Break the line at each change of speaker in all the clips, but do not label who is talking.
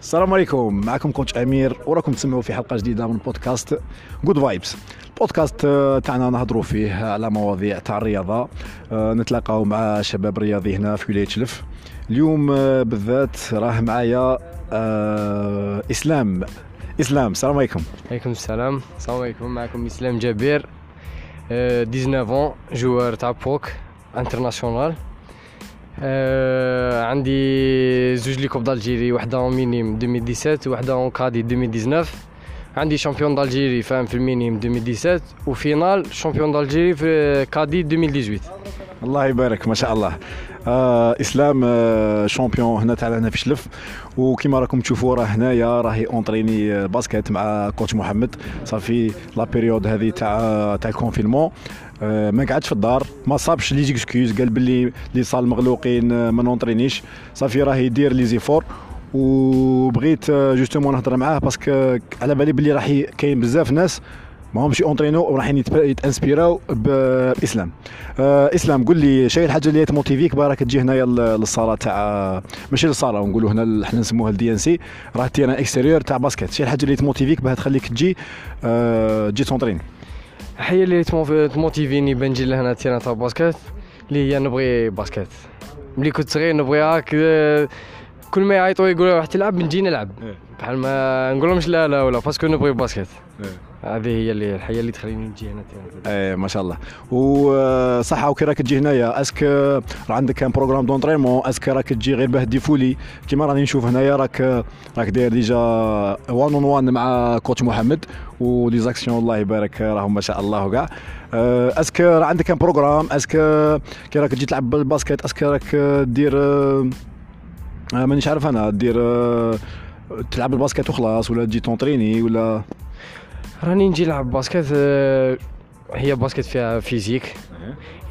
السلام عليكم. معكم coach أمير وراكم تسمعوا في حلقة جديدة من بودكاست Good Vibes بودكاست آه، تاعنا نهضروا فيه على مواضيع تاع الرياضة. آه، نتلاقاو مع شباب رياضي هنا في ولاية شلف. اليوم آه، بالذات راه معايا آه، إسلام. إسلام السلام عليكم.
عليكم السلام. السلام عليكم. معكم إسلام جابير آه، 19 joueur تاع بوك international آه، عندي زوج les coupes d'Algérie وحده en minime 2017 وحده en cadet 2019 عندي champion d'Algérie فاهم في ال minime 2017 و finale champion d'Algérie في cadet 2018
الله يبارك ما شاء الله. آه إسلام آه champion هنا تاعنا هنا في شلف وكما راكم تشوفوا راه هنايا راهي اونطريني آه، basket مع coach محمد. صافي la période هذه تاع تاع ال confinement آه ما قعدش في الدار ما صابش les excuses قال باللي les salles مغلوقين آه، ما نونطرينيش صافي راه يدير les efforts. وبغيت آه، justement نهضر معاه parce que على بالي باللي راح كاين بزاف ناس ما همش اونطرينو وراح يتانسبيراو بإسلام. آه إسلام قول لي شي الحاجة اللي تموتيفيك باراك تجي هنايا لل- للصالة تاع ماشي للصالة نقولوا هنا حنا نسموها ال DNC راه terrain extérieur تاع basket شي الحاجة اللي تموتيفيك باه تخليك تجي آه تجي تونطريني
الحاجة اللي تمو- تموتيفيني بنجي لهنا terrain تاع basket اللي هي نبغي basket ملي كنت صغير نبغي هاك كل ما يعيطوا يقولوا راح تلعب نجي نلعب
إيه.
بحال ما نقول لهمش لا لا ولا parce que نبغي basket هذه هي اللي الحاجة اللي تخليني نجي هنا
إيه ما شاء الله. وصح وكي راك تجي هنايا est-ce que راه عندك un programme d'entraînement est-ce que راك تجي غير باه défouler. كيما راني نشوف هنايا راك راك داير déjà one on one مع coach محمد و les actions الله يبارك راهم ما شاء الله كاع آه، est-ce que راه عندك un programme est-ce que كي راك تجي تلعب بال basket est-ce que راك دير آه، مانيش عارف أنا دير آه، تلعب ال basket وخلاص ولا تجي تونطريني ولا؟
راني نجي نلعب basket آه، هي basket فيها physique.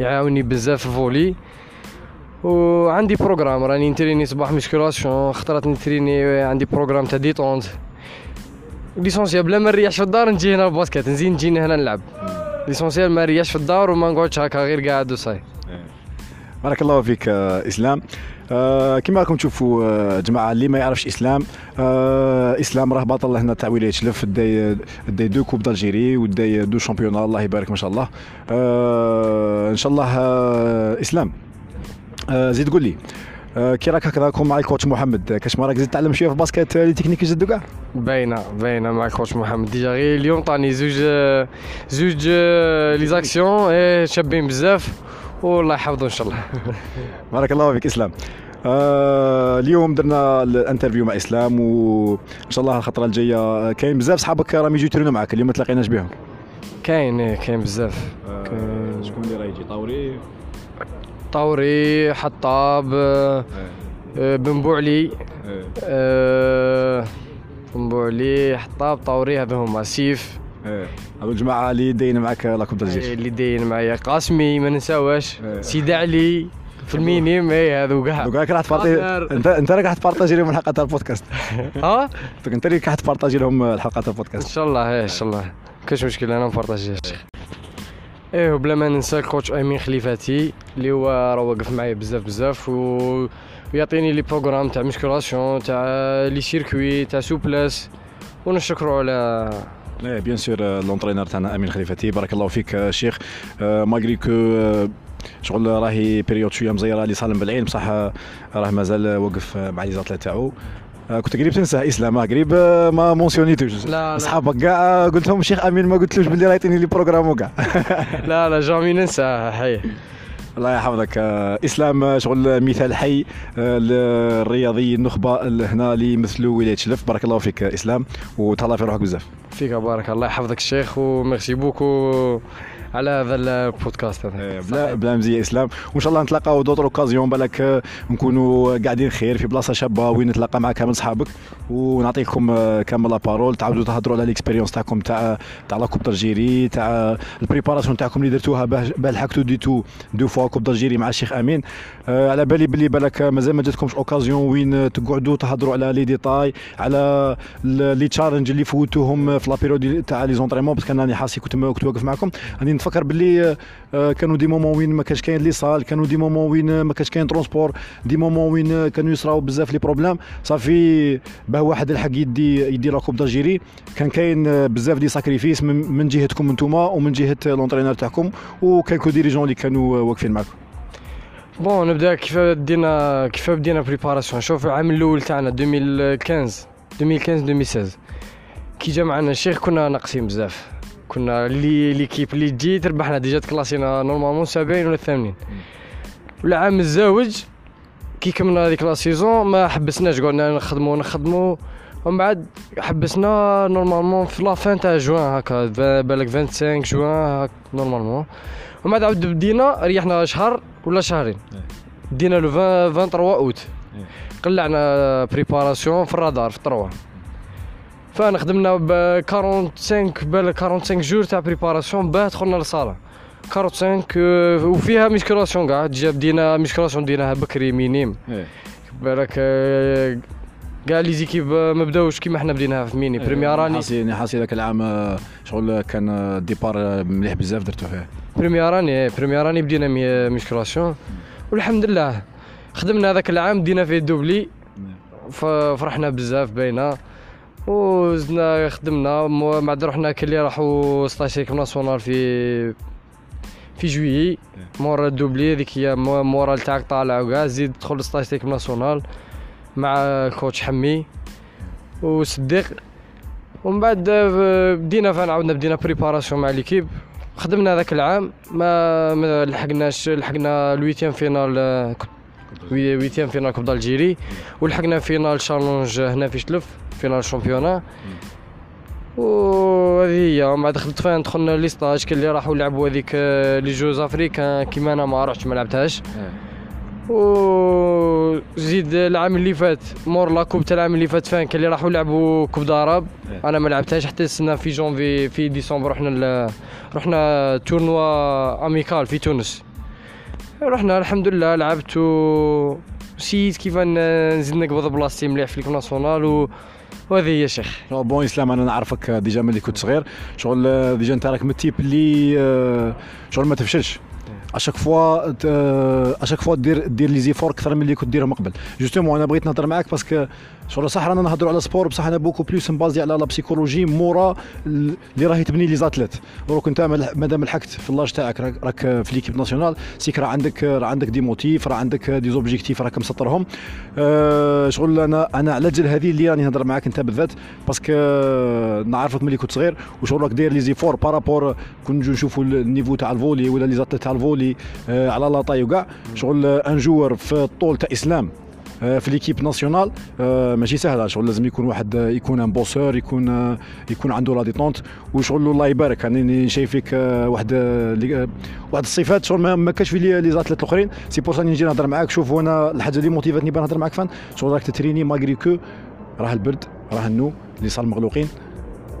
يعاوني بزاف فولي. وعندي programme راني نتريني صباح musculation خطرات نتريني عندي programme تاع détente. l'essentiel بلا ما نريحش في الدار نجي هنا ال basket نزيد نجي هنا نلعب. l'essentiel ما نريحش في الدار وما نقعدش هكا غير قاعد وصاي.
بارك الله فيك آه، إسلام. آه، كما راكم تشوفوا آه، جماعة اللي ما يعرفش إسلام آه، إسلام راه بطل هنا تاع ولايه شلف داي داي deux coupes d'Algérie وداي deux championnats الله يبارك ما شاء الله. آه، إن شاء الله آه، إسلام. آه، زيد قول لي آه، كي راك هكذا مع ال coach محمد كاش ما راك زيد تعلم شوية في basket les techniques de jeu كاع؟
باينة باينة مع ال coach محمد. déjà غير اليوم طاني زوج زوج les actions إيه، شابين بزاف. والله يحفظه إن شاء الله.
بارك الله فيك إسلام. آه اليوم درنا ال interview مع إسلام وان شاء الله الخطرة الجاية. آه، كاين بزاف صحابك راهم يجوا يترينوا معك اليوم ما تلاقيناش بهم.
كاين إيه، كاين بزاف.
آه، شكون اللي راه يجي؟ طاوري؟
طوري حطاب آه، آه، بن بوعلي. آه، بن بوعلي حطاب طوري هذا هما سيف.
هذو الجماعة اللي داين معك la coupe
إيه،
d'Algérie
اللي داين معايا. قاسمي ما ننساوش
إيه.
سيد علي في ال minimes اي هذو كاع.
دوك راك راح تبارطي
قادر.
انت أنت راك راح تبارطاجي لهم الحلقة تاع البودكاست.
ها؟
دوك أنت اللي راح تبارطاجي لهم الحلقة تاع
إن
البودكاست
شاء الله إيه، إن شاء الله. كاش مشكل أنا نبارطاجي إيه وبلا ما ننسى ال coach أمين خليفاتي اللي هو راه واقف معايا بزاف بزاف و... ويعطيني les programmes تاع musculation تاع les circuits تاع souplesse ونشكرو على
إيه bien sûr l'entraîneur تاعنا امين خليفتي بارك الله فيك شيخ malgré que شغل راهي période شوية مزيرة les salles مبلعين بصح آه، راه مازال واقف آه، مع les athlètes تاعو. آه، كنت قريب تنسى إسلام قريب ما مونسيونيتوش
لا، لا.
أصحابك كاع قلت لهم شيخ أمين ما قلتلوش باللي راه يعطيني les programmes وكاع.
لا لا jamais ننسى حي.
الله يحفظك. آه، إسلام آه، شغل مثال حي آه، للرياضي النخبة هنا اللي يمثلوا ولايه شلف بارك الله فيك آه، إسلام وتهلا في روحك بزاف.
فيك بارك الله يحفظك الشيخ و merci beaucoup. على هذا البودكاست هذا.
إيه، بلا بلا مزية إسلام. وإن شاء الله نتلاقاو d'autres occasions بالك آه، نكونوا قاعدين خير في بلاصة شابة وين نتلاقى مع كامل صحابك. ونعطيكم آه، كامل la parole تعاودوا تهضروا على l'expérience تاعكم تاع تاع la coupe d'Algérie تاع ال préparation تاعكم اللي درتوها لحقتوا ديتو deux fois coupe d'Algérie مع الشيخ أمين. آه، على بالي بلي بالك مازال ما جاتكمش occasion وين تقعدوا تهضروا على les détails على les challenges اللي فوتوهم في la période تاع les entraînements parce que أنا راني حاسي كنت كنت واقف معكم. راني نتفكر باللي آه، كانوا des moments وين ما كانش كاين les salles كانوا des moments وين ما كانش كاين transport des moments وين كانوا يصراو بزاف les problèmes. صافي باه واحد الحق يدي يدي la coupe d'Algérie كان كاين بزاف des sacrifices من, جهتكم انتوما ومن جهة l'entraîneur تاعكم وكان كو dirigeants اللي كانوا واقفين معكم
bon نبدأ كيف بدينا كيف بدينا préparation شوف العام الأول تاعنا 2015 2015 2016 كي جا معنا الشيخ كنا ناقصين بزاف. كنا لي l'équipe اللي تجي تربحنا déjà تكلاسينا normalement 70 ولا 80 والعام الزاوج كي كملنا هذيك la saison ما حبسناش قعدنا نخدمو نخدمو. ومن بعد حبسنا normalement في la fin تاع جوان هكا بالك 25 جوان normalement. ومن بعد عاود بدينا ريحنا شهر ولا شهرين. بدينا le 23 اوت قلعنا بريباراسيون في الرادار في الطروه فانا خدمنا ب 45 بالك 45 جور تاع بريباراسيون باه دخلنا للصالة. 45 وفيها ميسكولاسيون كاع ديجا بدينا ميسكولاسيون ديناها بكري مينيم بالك كاع لي زيكيب ما بداوش كيما حنا بديناها في ميني بريمير اني
حاسي حاسي ذاك العام شغل كان ديبار مليح بزاف درتو فيه.
بريمير اني بريمير اني بدينا musculation والحمد لله خدمنا هذاك العام دينا فيه doublé. فرحنا بزاف باينة. وزدنا خدمنا بعد رحنا كلي راحوا stage national في في جويي. مورا ال doublé هذيك هي moral تاعك طالع وكاع زيد تدخل stage équipe nationale مع coach حمي وصديق ومن بعد بدينا فان عاودنا بدينا préparation مع l'équipe خدمنا هذاك العام ما ما لحقناش لحقنا ال huitième finale huitième finale coupe d'Algérie ولحقنا finale challenge هنا في شلف. finale ال championnat وهذه هي. بعد دخلت fin دخلنا les stages كاين اللي راحوا لعبوا هذيك les Jeux africains كيما أنا ما رحتش ما لعبتهاش. وزيد العام اللي فات مور la coupe تاع العام اللي فات fin كاين اللي راحوا لعبوا coupe d'arabe أنا ما لعبتهاش حتى السنة في جونفي في ديسمبر رحنا رحنا tournoi amical في تونس. رحنا الحمد لله لعبت و سيت كيف نزيد نقبض بلاصتي مليح في ال équipe nationale و وهذه هي شيخ.
bon إسلام أنا نعرفك déjà ملي كنت صغير. شغل déjà أنت راك من ال types اللي آه، شغل ما تفشلش. à chaque fois à chaque fois دير دير les efforts أكثر من اللي كنت ديرهم قبل. justement أنا بغيت نهضر معاك parce que شغل صح رانا نهضروا على sport بصح أنا beaucoup plus م basé على la psychologie مورا اللي راهي تبني les athlètes دروك أنت مادام لحقت في l'âge تاعك راك في l'équipe nationale c'est que راه عندك راه عندك des motifs راه عندك des objectifs راك مسطرهم. أه شغل أنا أنا على جل هذه اللي راني نهضر معاك أنت بالذات parce que نعرفك ملي كنت صغير وشغل راك داير les efforts par rapport كون نشوفوا ال niveau تاع ال volley ولا les athlètes تاع ال volley أه على لاطاي وكاع. شغل ان جوور في الطول تاع إسلام. آه، في ليكيب ناسيونال آه، ماشي سهله شغل لازم يكون واحد يكون ان بوسور يكون آه، يكون عنده لا ديتونت وشغل الله يبارك. يعني شايف فيك واحد واحد الصفات شغل ما كاش في لي زاتليت الأخرين. سي بور نجي نهضر معاك شوف أنا الحاجة اللي موتيفاتني نهضر معاك فان شغل راك تتريني ماغري كو راه البرد راه النو اللي صار مغلوقين.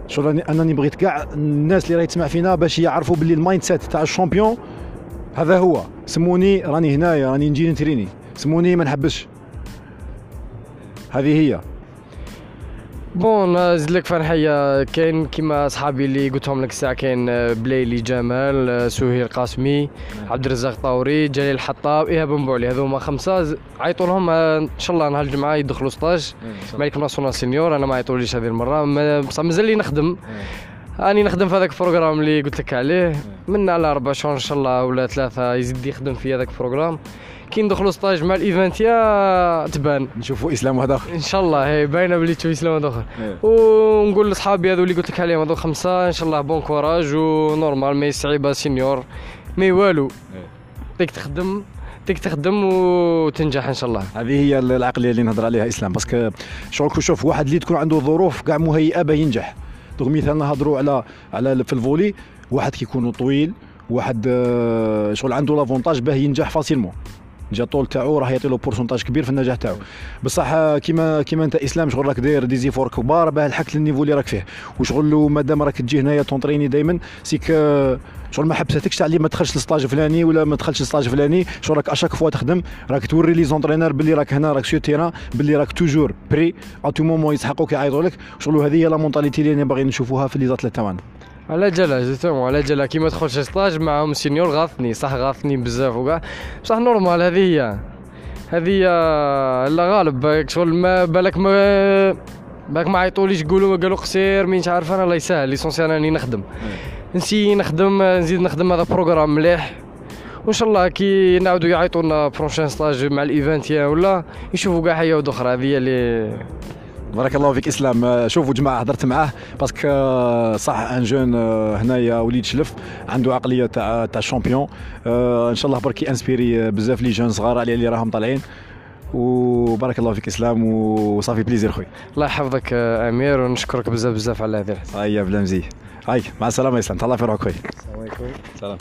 شغل انني بغيت كاع الناس اللي راهي تسمع فينا باش يعرفوا باللي المايند سيت تاع الشامبيون هذا هو. سموني راني هنايا راني نجي نتريني. سموني ما نحبسش هذه هي.
بون نزيد لك فرحية. كاين كيما صحابي اللي قلتهم لك الساعة كاين بليلي جمال سهير قاسمي عبد الرزاق طاوري جليل الحطاب إيهاب بن هذو هما خمسة. عيطوا لهم إن شاء الله نهار الجمعة يدخلوا ستاج ملك ناسيونال سينيور أنا ما عيطوليش هذه المرة. بصح مازال لي نخدم. راني نخدم في هذاك ال programme اللي قلت لك عليه. من على أربع شهور إن شاء الله ولا ثلاثة يزيد يخدم في هذاك ال programme. كي ندخلوا stage مع الايفنتيا تبان.
نشوفوا إسلام واحد آخر.
إن شاء الله هي باينة بلي تشوف إسلام واحد آخر. ونقول لاصحابي هذو اللي قلت لك عليهم هذو خمسة إن شاء الله bon courage و normal mais صعيبه senior mais والو dès que تخدم dès que تخدم وتنجح إن شاء الله.
هذه هي العقلية اللي نهضر عليها إسلام parce que شغل شوف واحد اللي تكون عنده ظروف كاع مهيئة باه ينجح. دوك مثال نهضروا على على في ال volley واحد كيكون طويل واحد شغل عنده l'avantage باه ينجح facilement déjà طول تاعو راه يعطي له pourcentage كبير في النجاح تاعو. بصح كيما كيما انت إسلام شغل راك داير des efforts كبار باه لحقت لل niveau اللي راك فيه. وشغل مادام راك تجي هنايا تونطريني دائما c'est que شغل ما حبستكش تاع اللي ما دخلش لل stage فلاني ولا ما دخلش لل stage فلاني شغل راك à chaque fois تخدم راك توري les entraîneurs باللي راك هنا راك sur terrain باللي راك toujours prêt à tout moment يسحقوك يعيطوا لك شغل هذه هي la mentalité اللي باغي نشوفوها في les athlètes تاعنا.
على جالها justement على جالها كي ما تدخلش stage معاهم senior غاثني صح غاثني بزاف وكاع. بصح normal هذه هي. هذه هي لا غالب شغل ما بالك ما بالك ما عيطوليش يقولوا قالوا قصير مين عارف أنا الله يسهل l'essentiel راني نخدم. نسي نخدم نزيد نخدم هذا programme مليح. وإن شاء الله كي نعاودوا يعيطونا prochain stage مع الايفنتيا ولا يشوفوا كاع حاجة أخرى هذه اللي
بارك الله فيك إسلام. آه، شوفوا جماعة هضرت معاه. parce que آه، صح un jeune آه، هنايا وليد شلف عنده عقلية تاع تاع champion إن شاء الله برك inspiré بزاف les jeunes صغار على اللي راهم طالعين. وبارك الله فيك إسلام وصافي plaisir خويا.
الله يحفظك أمير ونشكرك بزاف بزاف على هذه
هيا بلا مزيه هاي مع السلامة إسلام. تهلا في روحك خويا. السلام عليكم. سلام.